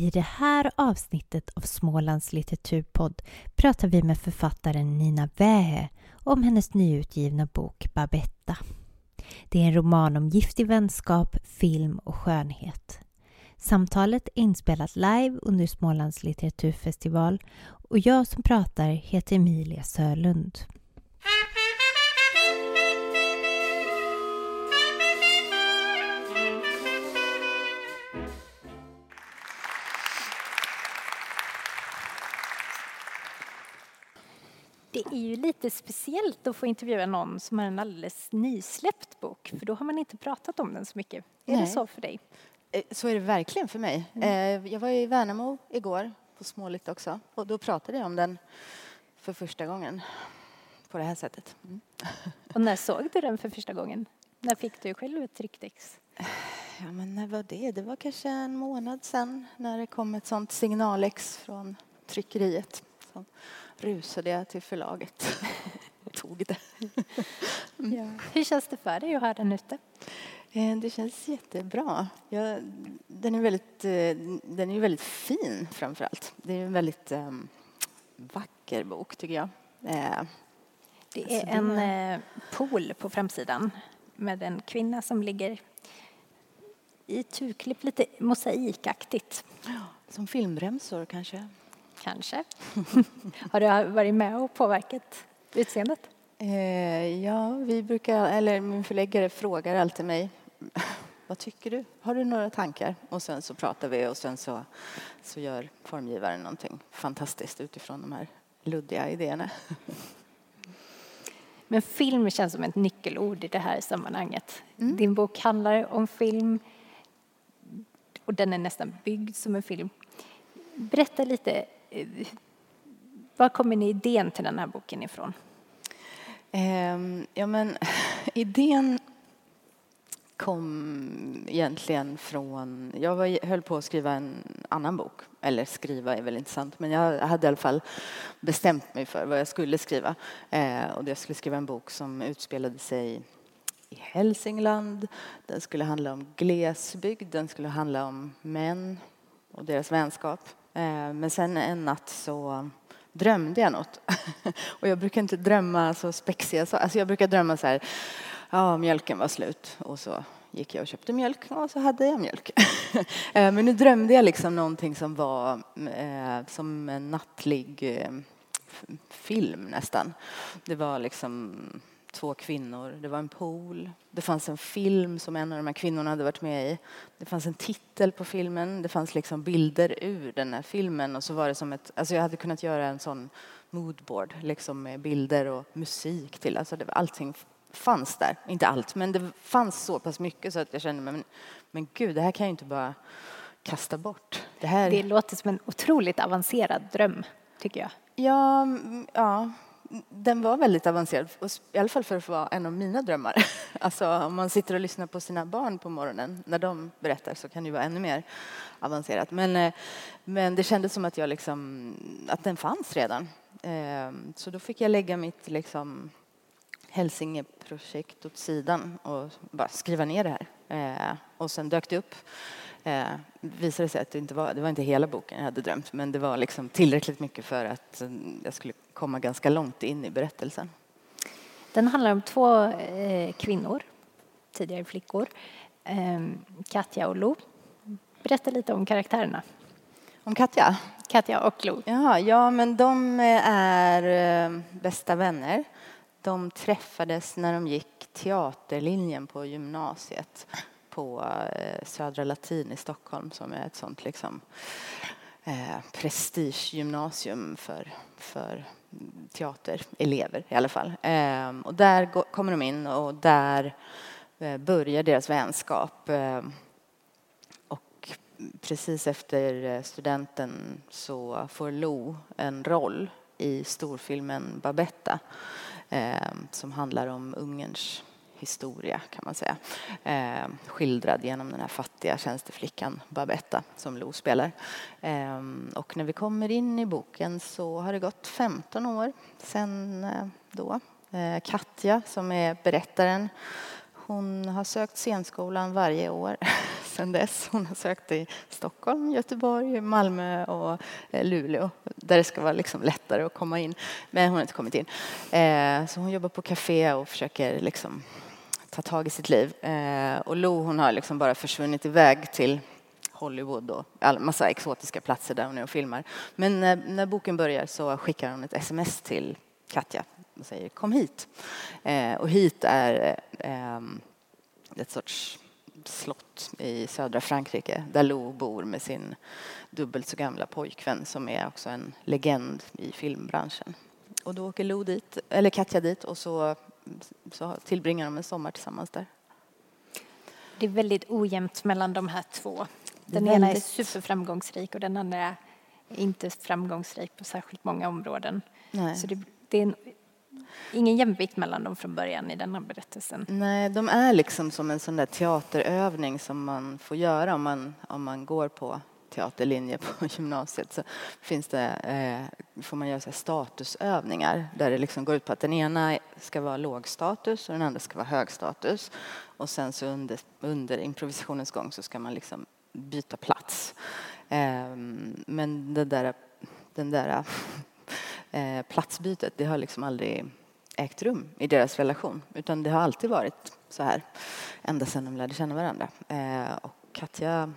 I det här avsnittet av Smålands litteraturpodd pratar vi med författaren Nina Wähe om hennes nyutgivna bok Babetta. Det är en roman om giftig vänskap, film och skönhet. Samtalet är inspelat live under Smålands litteraturfestival och jag som pratar heter Emilia Sörlund. Det är ju lite speciellt att få intervjua någon som har en alldeles nysläppt bok, för då har man inte pratat om den så mycket. Är Nej. det så för dig? Eh, Så är det verkligen för mig. Eh, Jag var i Värnamo igår på Småligt också och då pratade jag om den för första gången på det här sättet. Mm. Och när såg du den för första gången? När fick du själv ett tryckt ex? Ja, men när var det? Det var kanske en månad sedan när det kom ett sånt signalex från tryckeriet. Så rusade jag till förlaget och tog det. Ja. Hur känns det för dig att ha den ute? Eh, Det känns jättebra. Jag, den, är väldigt, eh, den är väldigt fin framför allt. Det är en väldigt eh, vacker bok tycker jag. Eh, Det Alltså, är det en är- pool på framsidan med en kvinna som ligger i turklipp, lite mosaikaktigt Som filmremsor kanske. Kanske. Har du varit med och påverkat utseendet? Eh, ja, vi brukar, eller min förläggare frågar alltid mig vad tycker du? Har du några tankar? Och sen så pratar vi och sen så, så gör formgivaren någonting fantastiskt utifrån de här luddiga idéerna. Men film känns som ett nyckelord i det här sammanhanget. Mm. Din bok handlar om film och den är nästan byggd som en film. Berätta lite, var kommer ni idén till den här boken ifrån? Ehm, ja, men idén kom egentligen från... Jag var, höll på att skriva en annan bok. Eller skriva är väl inte sant, men jag hade i alla fall bestämt mig för vad jag skulle skriva. Eh, och jag skulle skriva en bok som utspelade sig i Hälsingland. Den skulle handla om glesbygd, den skulle handla om män och deras vänskap. Eh, men sen en natt så drömde jag något. och jag brukar inte drömma så spexiga saker. Alltså jag brukar drömma så här, ja mjölken var slut och så gick jag och köpte mjölk och så hade jag mjölk. Eh, men nu drömde jag liksom någonting som var eh, som en nattlig film nästan. Det var liksom två kvinnor, det var en pool, det fanns en film som en av de här kvinnorna hade varit med i. Det fanns en titel på filmen, det fanns liksom bilder ur den här filmen. Och så var det som ett, alltså jag hade kunnat göra en sån moodboard liksom med bilder och musik till, alltså det allting fanns där, inte allt, men det fanns så pass mycket så att jag kände men, men gud, det här kan jag inte bara kasta bort. Det här... Det låter som en otroligt avancerad dröm, tycker jag. Ja, ja, den var väldigt avancerad, i alla fall för att vara en av mina drömmar. Alltså om man sitter och lyssnar på sina barn på morgonen när de berättar så kan det ju vara ännu mer avancerat. Men, eh, men det kändes som att, jag liksom, att den fanns redan. Ehm, så då fick jag lägga mitt liksom, Hälsingeprojekt åt sidan och bara skriva ner det här. Eh, och sen dök det upp eh, visade sig att det inte var, det var inte hela boken jag hade drömt men det var liksom tillräckligt mycket för att eh, jag skulle komma ganska långt in i berättelsen. Den handlar om två eh, kvinnor, tidigare flickor, eh, Katja och Lo. Berätta lite om karaktärerna. Om Katja? Katja och Lo. Jaha, ja men de är eh, bästa vänner. De träffades när de gick teaterlinjen på gymnasiet på eh, Södra Latin i Stockholm som är ett sånt liksom eh, prestigegymnasium för, för teaterelever i alla fall. Eh, och där går, kommer de in och där eh, börjar deras vänskap. Eh, och precis efter eh, studenten så får Lo en roll i storfilmen Babetta eh, som handlar om Ungerns historia kan man säga. Eh, skildrad genom den här fattiga tjänsteflickan Babetta som Lo spelar. Eh, och när vi kommer in i boken så har det gått 15 år sedan eh, då. Eh, Katja som är berättaren hon har sökt scenskolan varje år sedan dess. Hon har sökt i Stockholm, Göteborg, Malmö och eh, Luleå där det ska vara liksom lättare att komma in. Men hon har inte kommit in. Eh, så hon jobbar på café och försöker liksom ta tag i sitt liv. Eh, och Lo hon har liksom bara försvunnit iväg till Hollywood och en massa exotiska platser där hon är och filmar. Men när, när boken börjar så skickar hon ett sms till Katja och säger kom hit. Eh, och hit är eh, ett sorts slott i södra Frankrike där Lo bor med sin dubbelt så gamla pojkvän som är också en legend i filmbranschen. Och då åker Lo dit, eller Katja dit och så, så tillbringar de en sommar tillsammans där. Det är väldigt ojämnt mellan de här två. Den väldigt... ena är superframgångsrik och den andra är inte framgångsrik på särskilt många områden. Nej. Så det, det är en ingen jämvikt mellan dem från början i den här berättelsen. Nej, de är liksom som en sån där teaterövning som man får göra om man, om man går på teaterlinje på gymnasiet så finns det, eh, får man göra så statusövningar där det liksom går ut på att den ena ska vara låg status och den andra ska vara hög status. Och sen så under, under improvisationens gång så ska man liksom byta plats. Eh, men det där, den där eh, platsbytet, det har liksom aldrig ägt rum i deras relation utan det har alltid varit så här ända sedan de lärde känna varandra. Eh, och Katja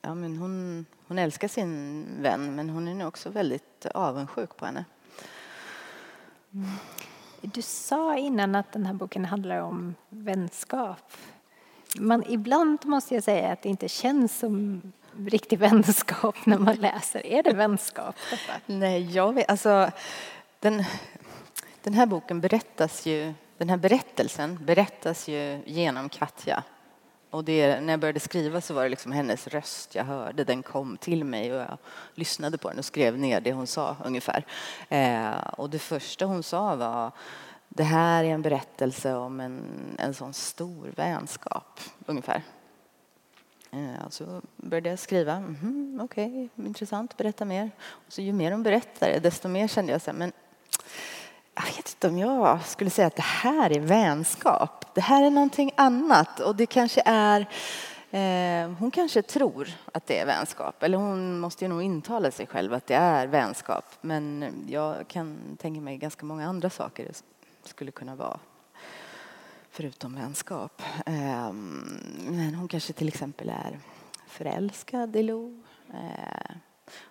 ja, men hon, hon älskar sin vän men hon är nu också väldigt avundsjuk på henne. Mm. Du sa innan att den här boken handlar om vänskap. Man, ibland måste jag säga att det inte känns som riktig vänskap när man läser. Är det vänskap? Nej, jag vet, alltså den, den här boken berättas ju, den här berättelsen berättas ju genom Katja. Och det, när jag började skriva så var det liksom hennes röst jag hörde, den kom till mig och jag lyssnade på den och skrev ner det hon sa ungefär. Eh, och det första hon sa var det här är en berättelse om en, en sån stor vänskap, ungefär. Eh, så började jag skriva. Mm, Okej, okay, intressant, berätta mer. Och så ju mer hon berättade, desto mer kände jag så här, men jag vet inte om jag skulle säga att det här är vänskap. Det här är någonting annat och det kanske är eh, hon kanske tror att det är vänskap, eller hon måste ju nog intala sig själv att det är vänskap. Men jag kan tänka mig ganska många andra saker det skulle kunna vara, förutom vänskap. Ehm, men hon kanske till exempel är förälskad i Lo. Eh,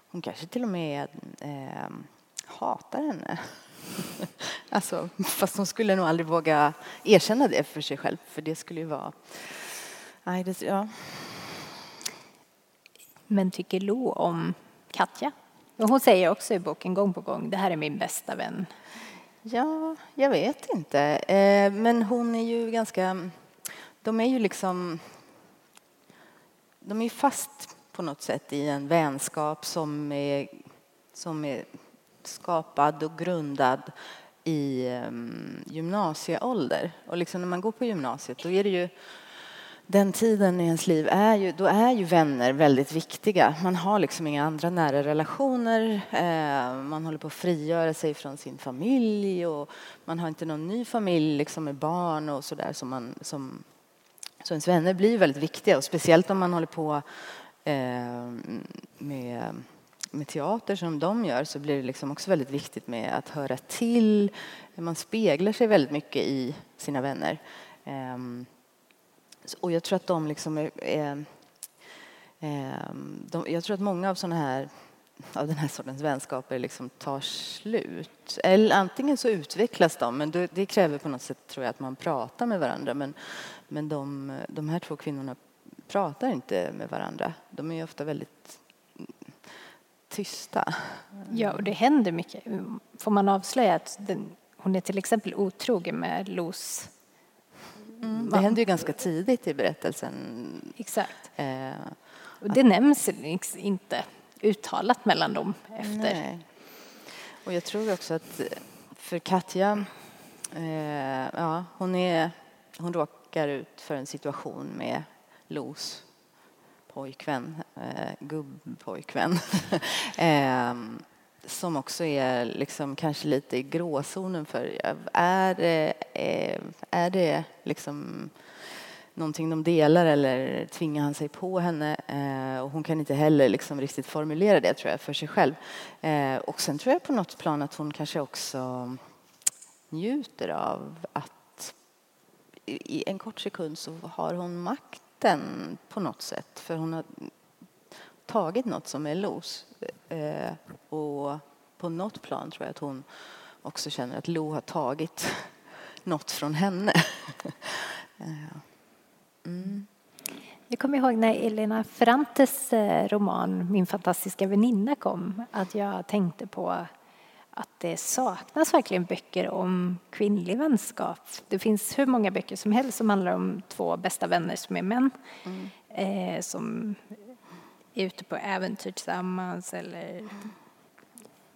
hon kanske till och med ehm, hatar henne. alltså, fast hon skulle nog aldrig våga erkänna det för sig själv, för det skulle ju vara... Nej, det, ja. Men tycker Lo om Katja? hon säger också i boken gång på gång, det här är min bästa vän. Ja, jag vet inte. Eh, men hon är ju ganska... De är ju liksom... De är fast på något sätt i en vänskap som är, som är skapad och grundad i ehm, gymnasieålder. Och liksom när man går på gymnasiet då är det ju den tiden i ens liv är ju, då är ju vänner väldigt viktiga. Man har liksom inga andra nära relationer. Ehm, man håller på att frigöra sig från sin familj och man har inte någon ny familj liksom med barn och sådär som man som så ens vänner blir väldigt viktiga och speciellt om man håller på ehm, med med teater som de gör så blir det liksom också väldigt viktigt med att höra till. Man speglar sig väldigt mycket i sina vänner. Ehm, och jag tror att de liksom är, är ehm, de, jag tror att många av såna här av den här sortens vänskaper liksom tar slut. Eller antingen så utvecklas de, men det, det kräver på något sätt tror jag att man pratar med varandra. Men, men de, de här två kvinnorna pratar inte med varandra. De är ofta väldigt tysta. Ja, och det händer mycket. Får man avslöja att den, hon är till exempel otrogen med Los mm, Det händer ju ganska tidigt i berättelsen. Exakt. Eh, och det nämns inte uttalat mellan dem efter. Nej. Och jag tror också att för Katja, eh, ja, hon, är, hon råkar ut för en situation med Los pojkvän, eh, gubbpojkvän, eh, som också är liksom kanske lite i gråzonen för är det, eh, är det liksom någonting de delar eller tvingar han sig på henne eh, och hon kan inte heller liksom riktigt formulera det tror jag för sig själv. Eh, och sen tror jag på något plan att hon kanske också njuter av att i en kort sekund så har hon makt liten på något sätt för hon har tagit något som är Los eh, och på något plan tror jag att hon också känner att Lo har tagit något från henne. Eh, mm. Jag kommer ihåg när Elena Ferrantes eh, roman Min fantastiska väninna kom att jag tänkte på att det saknas verkligen böcker om kvinnlig vänskap. Det finns hur många böcker som helst som handlar om två bästa vänner som är män mm. eh, som är ute på äventyr tillsammans eller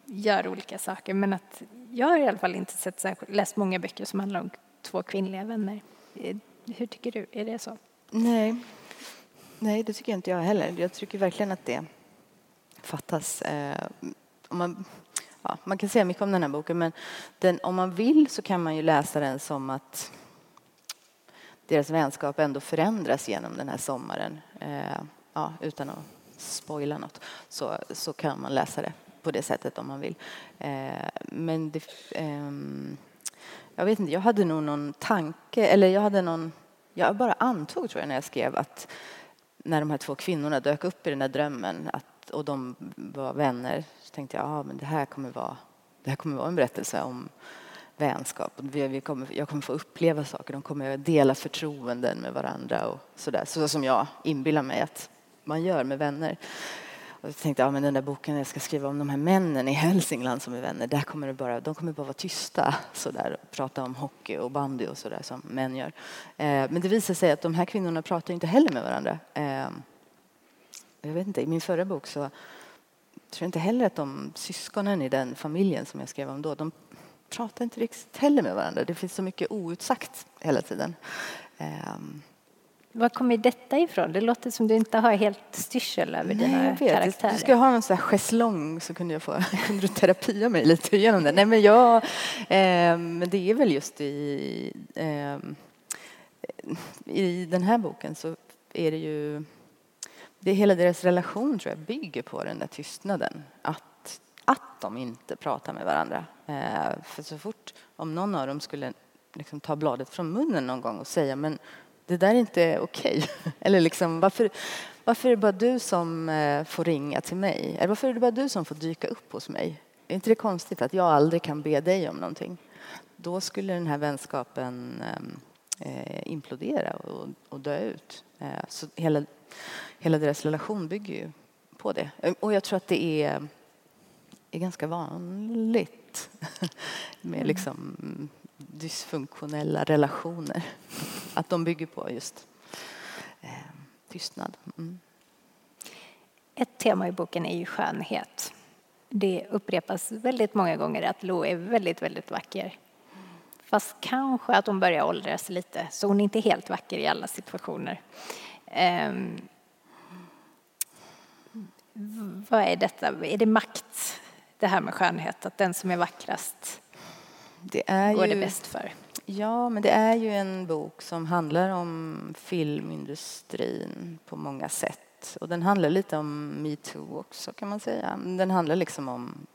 gör olika saker. Men att jag har i alla fall inte sett, läst många böcker som handlar om två kvinnliga vänner. Eh, hur tycker du? Är det så? Nej, Nej det tycker inte jag heller. Jag tycker verkligen att det fattas. Eh, om man, ja, man kan säga mycket om den här boken men den, om man vill så kan man ju läsa den som att deras vänskap ändå förändras genom den här sommaren. Eh, ja, utan att spoila något så, så kan man läsa det på det sättet om man vill. Eh, men det, eh, jag vet inte, jag hade nog någon tanke, eller jag hade någon, jag bara antog tror jag när jag skrev att när de här två kvinnorna dök upp i den där drömmen att, och de var vänner så tänkte jag, att men det här kommer vara, det här kommer vara en berättelse om vänskap. Vi, vi kommer, jag kommer få uppleva saker, de kommer dela förtroenden med varandra och sådär. Så som jag inbillar mig att man gör med vänner. Och jag tänkte, ja men den där boken jag ska skriva om de här männen i Hälsingland som är vänner, där kommer det bara, de kommer bara vara tysta sådär och prata om hockey och bandy och sådär som män gör. Eh, men det visar sig att de här kvinnorna pratar inte heller med varandra. Eh, jag vet inte, i min förra bok så tror jag inte heller att de syskonen i den familjen som jag skrev om då, de pratar inte riktigt heller med varandra. Det finns så mycket outsagt hela tiden. Eh, var kommer detta ifrån? Det låter som du inte har helt styrsel över Nej, dina jag vet. karaktärer. Du ska ha en sån här schäslong så kunde jag få kunde du terapia mig lite igenom det. Nej men jag, eh, men det är väl just i, eh, i den här boken så är det ju, det hela deras relation tror jag bygger på den där tystnaden. Att, att de inte pratar med varandra. Eh, för så fort, om någon av dem skulle liksom ta bladet från munnen någon gång och säga men det där är inte okej. Okay. Eller liksom, varför, varför är det bara du som eh, får ringa till mig? Eller varför är det bara du som får dyka upp hos mig? Är inte det konstigt att jag aldrig kan be dig om någonting? Då skulle den här vänskapen ehm, eh, implodera och, och dö ut. Eh, så hela, hela deras relation bygger ju på det. Och jag tror att det är, är ganska vanligt med mm. liksom dysfunktionella relationer. Att de bygger på just eh, tystnad. Mm. Ett tema i boken är ju skönhet. Det upprepas väldigt många gånger att Lo är väldigt, väldigt vacker. Fast kanske att hon börjar åldras lite, så hon är inte helt vacker i alla situationer. Um, vad är detta? Är det makt, det här med skönhet? Att den som är vackrast det är går ju, det bäst för? Ja, men det är ju en bok som handlar om filmindustrin på många sätt. Och den handlar lite om metoo också kan man säga. Den handlar liksom om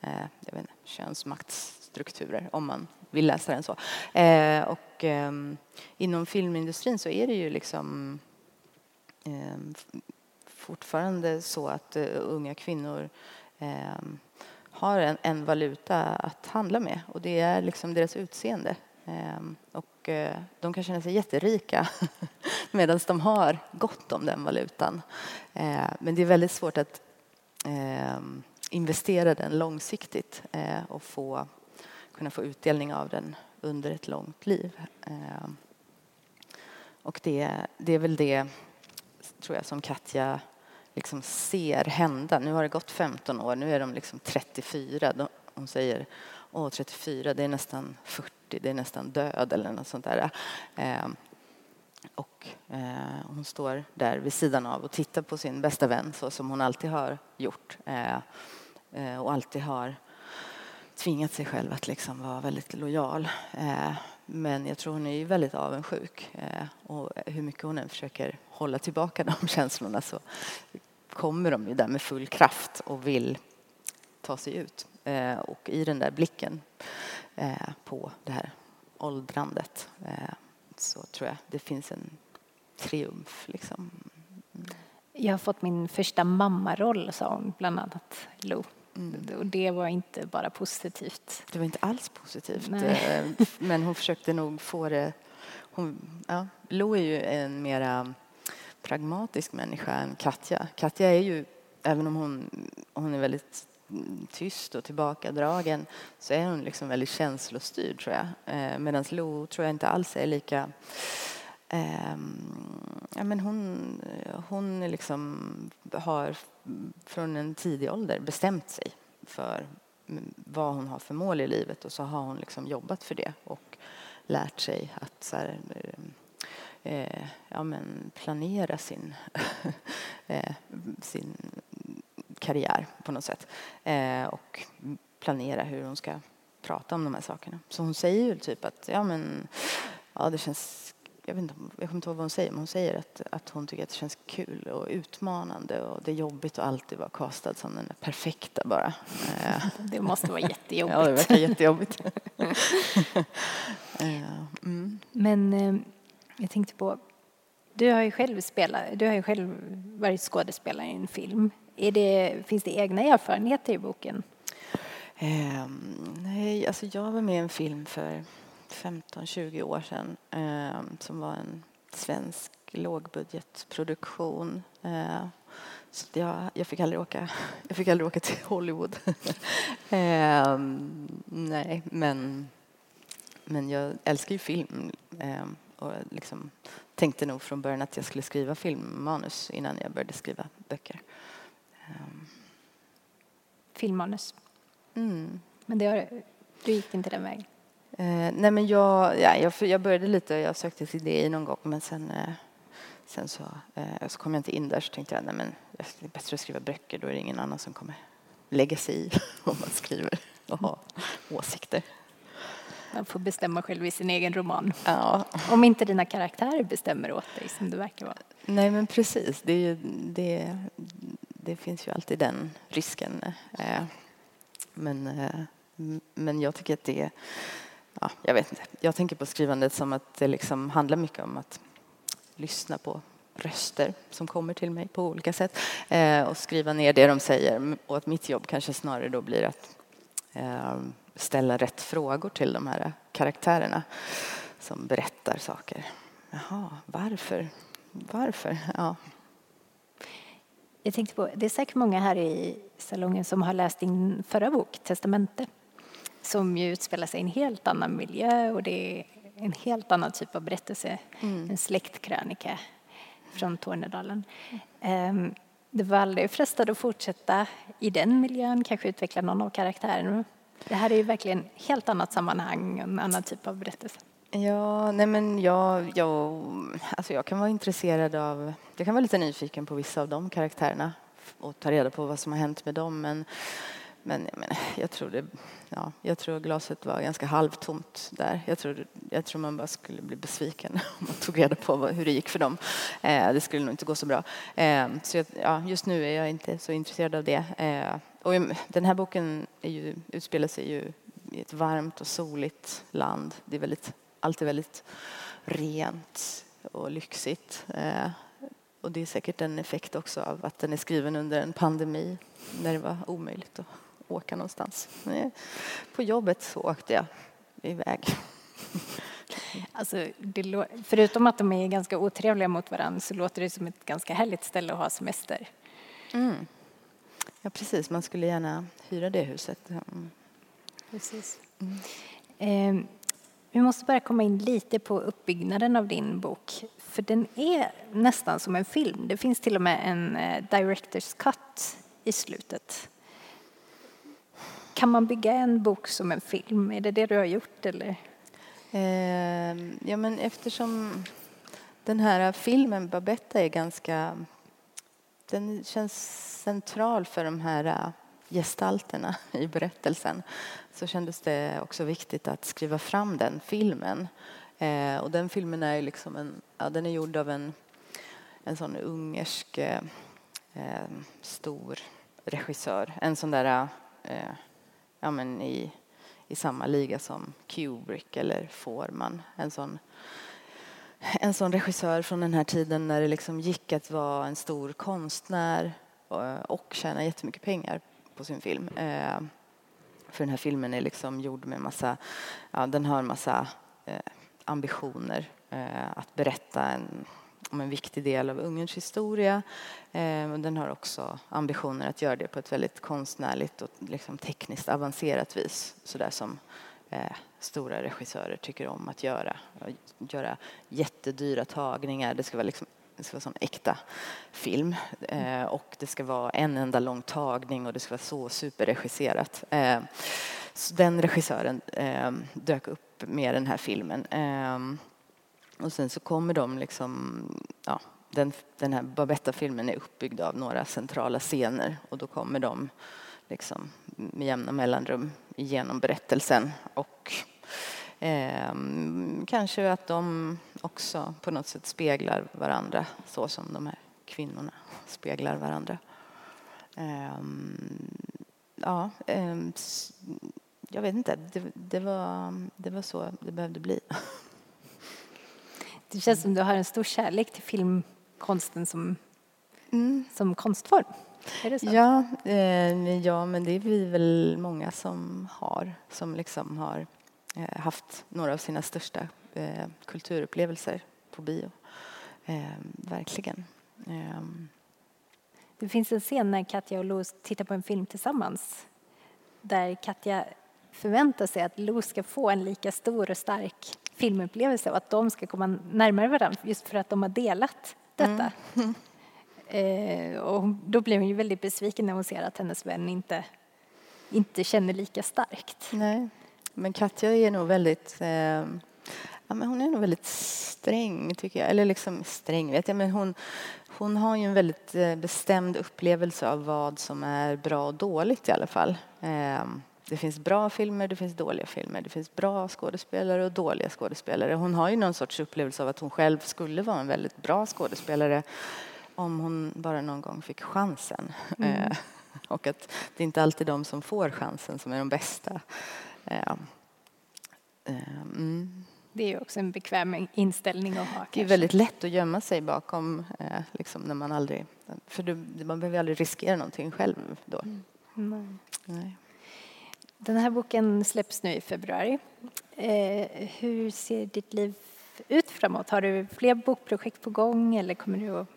eh, jag vet inte, könsmaktsstrukturer om man vill läsa den så. Eh, och eh, inom filmindustrin så är det ju liksom Ehm, fortfarande så att eh, unga kvinnor ehm, har en, en, valuta att handla med och det är liksom deras utseende. Ehm, och eh, de kan känna sig jätterika medan de har gott om den valutan. Men det är väldigt svårt att investera den långsiktigt eh, och få, kunna få utdelning av den under ett långt liv. Och det, det är väl det, tror jag, som Katja liksom ser hända. Nu har det gått 15 år, nu är de liksom 34. hon säger Åh, 34, det är nästan 40, det är nästan död eller något sånt där. Eh, och eh, hon står där vid sidan av och tittar på sin bästa vän så som hon alltid har gjort. Eh, eh och alltid har tvingat sig själv att liksom vara väldigt lojal. Eh, men jag tror hon är väldigt avundsjuk eh, och hur mycket hon än försöker hålla tillbaka de känslorna så kommer de ju där med full kraft och vill ta sig ut. Eh, och i den där blicken eh, på det här åldrandet så tror jag det finns en triumf. Liksom. Mm. Jag har fått min första mammaroll, sa hon, bland annat Lo. Mm. Och det var inte bara positivt. Det var inte alls positivt. Men hon försökte nog få det... Hon, ja, Lo är ju en mera pragmatisk människa än Katja. Katja är ju, även om hon, hon är väldigt tyst och tillbakadragen så är hon liksom väldigt känslostyrd tror jag. Eh, Medan Lo tror jag inte alls är lika eh, ja, men hon, hon liksom har från en tidig ålder bestämt sig för vad hon har för mål i livet och så har hon liksom jobbat för det och lärt sig att så här, eh, eh ja, men planera sin, eh, sin karriär på något sätt eh, och planera hur hon ska prata om de här sakerna. Så hon säger ju typ att ja, men, ja, det känns jag, vet inte, jag kommer inte ihåg vad hon säger, men hon säger att, att hon tycker att det känns kul och utmanande och det är jobbigt att alltid vara kastad som den perfekta bara. Eh. Det måste vara jättejobbigt. Ja, det verkar jättejobbigt. mm. Men eh, jag tänkte på, du har ju själv spelat, du har ju själv varit skådespelare i en film. Det, finns det egna erfarenheter i boken? Eh, nej, alltså jag var med i en film för 15-20 år sedan eh, som var en svensk lågbudgetproduktion. Eh, så jag, jag, fick aldrig åka, jag fick aldrig åka till Hollywood. eh, nej, men, men jag älskar ju film eh, och liksom tänkte nog från början att jag skulle skriva filmmanus innan jag började skriva böcker. Ehm. Filmmanus? Mm. Men det har, du gick inte den vägen? Eh, nej men jag, ja, jag, jag började lite, jag sökte till det någon gång men sen, eh, sen så, eh, så kom jag inte in där så tänkte jag nej men det är bättre att skriva böcker, då är det ingen annan som kommer lägga sig i vad man skriver och ha åsikter. Man får bestämma själv i sin egen roman. Ja. Om inte dina karaktärer bestämmer åt dig som det verkar vara. Nej men precis, det, ju, det, det finns ju alltid den risken. Eh, men, eh, men jag tycker att det ja, jag vet inte. Jag tänker på skrivandet som att det liksom handlar mycket om att lyssna på röster som kommer till mig på olika sätt eh, och skriva ner det de säger. Och att mitt jobb kanske snarare då blir att eh, ställa rätt frågor till de här karaktärerna som berättar saker. Jaha, varför? Varför? Ja. Jag tänkte på, det är säkert många här i salongen som har läst din förra bok, Testamente som ju utspelar sig i en helt annan miljö och det är en helt annan typ av berättelse, mm. en släktkrönika från Tornedalen. Mm. Det var aldrig frestad att fortsätta i den miljön, kanske utveckla någon av karaktärerna. Det här är ju verkligen ett helt annat sammanhang, en annan typ av berättelse. Ja, nej men jag, jag, alltså jag kan vara intresserad av, jag kan vara lite nyfiken på vissa av de karaktärerna och ta reda på vad som har hänt med dem. Men men jag, menar, jag, tror det, ja, jag tror glaset var ganska halvtomt där. Jag tror, jag tror man bara skulle bli besviken om man tog reda på vad, hur det gick för dem. Eh, det skulle nog inte gå så bra. Eh, så jag, ja, just nu är jag inte så intresserad av det. Eh, och den här boken är ju, utspelar sig ju i ett varmt och soligt land. Det är väldigt, allt är väldigt rent och lyxigt. Eh, och det är säkert en effekt också av att den är skriven under en pandemi när det var omöjligt att åka någonstans. På jobbet så åkte jag iväg. Alltså, det, förutom att de är ganska otrevliga mot varandra så låter det som ett ganska härligt ställe att ha semester. Mm. Ja, precis. Man skulle gärna hyra det huset. Mm. Precis. Mm. Eh, vi måste bara komma in lite på uppbyggnaden av din bok. För den är nästan som en film. Det finns till och med en eh, director's cut i slutet. Kan man bygga en bok som en film? Är det det du har gjort? Eller? Eh, ja, men eftersom den här filmen, Babetta, är ganska... Den känns central för de här äh, gestalterna i berättelsen så kändes det också viktigt att skriva fram den filmen. Eh, och den filmen är liksom en, ja, den är gjord av en, en sån ungersk eh, eh stor regissör. En sån där, eh, ja men i, i samma liga som Kubrick eller Forman. En sån, en sån regissör från den här tiden när det liksom gick att vara en stor konstnär och tjäna jättemycket pengar på sin film. Eh, för den här filmen är liksom gjord med massa, ja, den har en massa eh, ambitioner eh, att berätta en, om en viktig del av Ungerns historia. Ehm, den har också ambitioner att göra det på ett väldigt konstnärligt och liksom tekniskt avancerat vis. Sådär som eh, stora regissörer tycker om att göra. Göra jättedyra tagningar. Det ska vara liksom det ska vara som äkta film eh, och det ska vara en enda lång tagning och det ska vara så superregisserat. Eh, så den regissören eh, dök upp med den här filmen. Ehm, och sen så kommer de liksom, ja, den, den här Babetta-filmen är uppbyggd av några centrala scener och då kommer de liksom med jämna mellanrum genom berättelsen och Eh, kanske att de också på något sätt speglar varandra så som de här kvinnorna speglar varandra. Eh, ja, eh, jag vet inte, det, det, var, det var så det behövde bli. Det känns som du har en stor kärlek till filmkonsten som, mm. som konstform. Är det så? Ja, eh, ja, men det är vi väl många som har, som liksom har Eh, haft några av sina största eh, kulturupplevelser på bio. Eh, verkligen. Det finns en scen när Katja och Lo tittar på en film tillsammans där Katja förväntar sig att Lo ska få en lika stor och stark filmupplevelse och att de ska komma närmare varandra just för att de har delat detta. Mm. Eh, och då blir hon ju väldigt besviken när hon ser att hennes vän inte, inte känner lika starkt. Nej. Men Katja är nog väldigt eh, ja, men hon är nog väldigt sträng, tycker jag. Eller liksom sträng vet jag, men hon, hon har ju en väldigt eh, bestämd upplevelse av vad som är bra och dåligt i alla fall. Eh, det finns bra filmer, det finns dåliga filmer. Det finns bra skådespelare och dåliga skådespelare. Hon har ju någon sorts upplevelse av att hon själv skulle vara en väldigt bra skådespelare om hon bara någon gång fick chansen. Mm. Eh, och att det är inte alltid de som får chansen som är de bästa. Eh, mm. Det är ju också en bekväm inställning att ha. Det är väldigt lätt att gömma sig bakom eh, liksom när man aldrig... För du, man behöver aldrig riskera någonting själv då. Mm. Nej. Nej. Den här boken släpps nu i februari. Eh, hur ser ditt liv ut framåt? Har du fler bokprojekt på gång eller kommer du att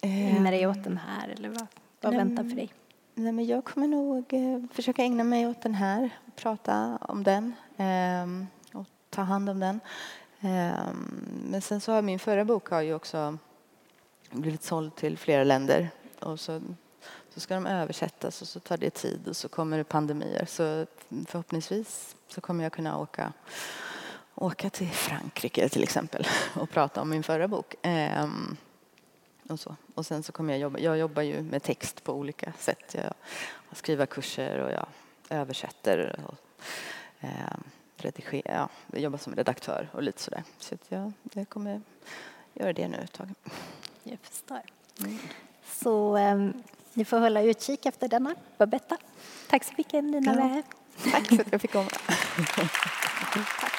ägna dig åt den här? Eller vad, vad väntar för dig? Nej, men jag kommer nog eh, försöka ägna mig åt den här, prata om den eh, och ta hand om den. Eh, men sen så har min förra bok har ju också blivit såld till flera länder och så, så ska de översättas och så tar det tid och så kommer det pandemier. Så förhoppningsvis så kommer jag kunna åka åka till Frankrike till exempel och prata om min förra bok. Ehm, och, så. och sen så kommer jag jobba, jag jobbar ju med text på olika sätt. Jag skriver kurser och jag översätter och eh, redigerar, ja, jag jobbar som redaktör och lite sådär. Så att jag, jag kommer göra det nu ett tag. Jag förstår. Mm. Så eh, ni får hålla utkik efter denna, Babetta. Tack så mycket Nina ja. Tack för att jag fick komma.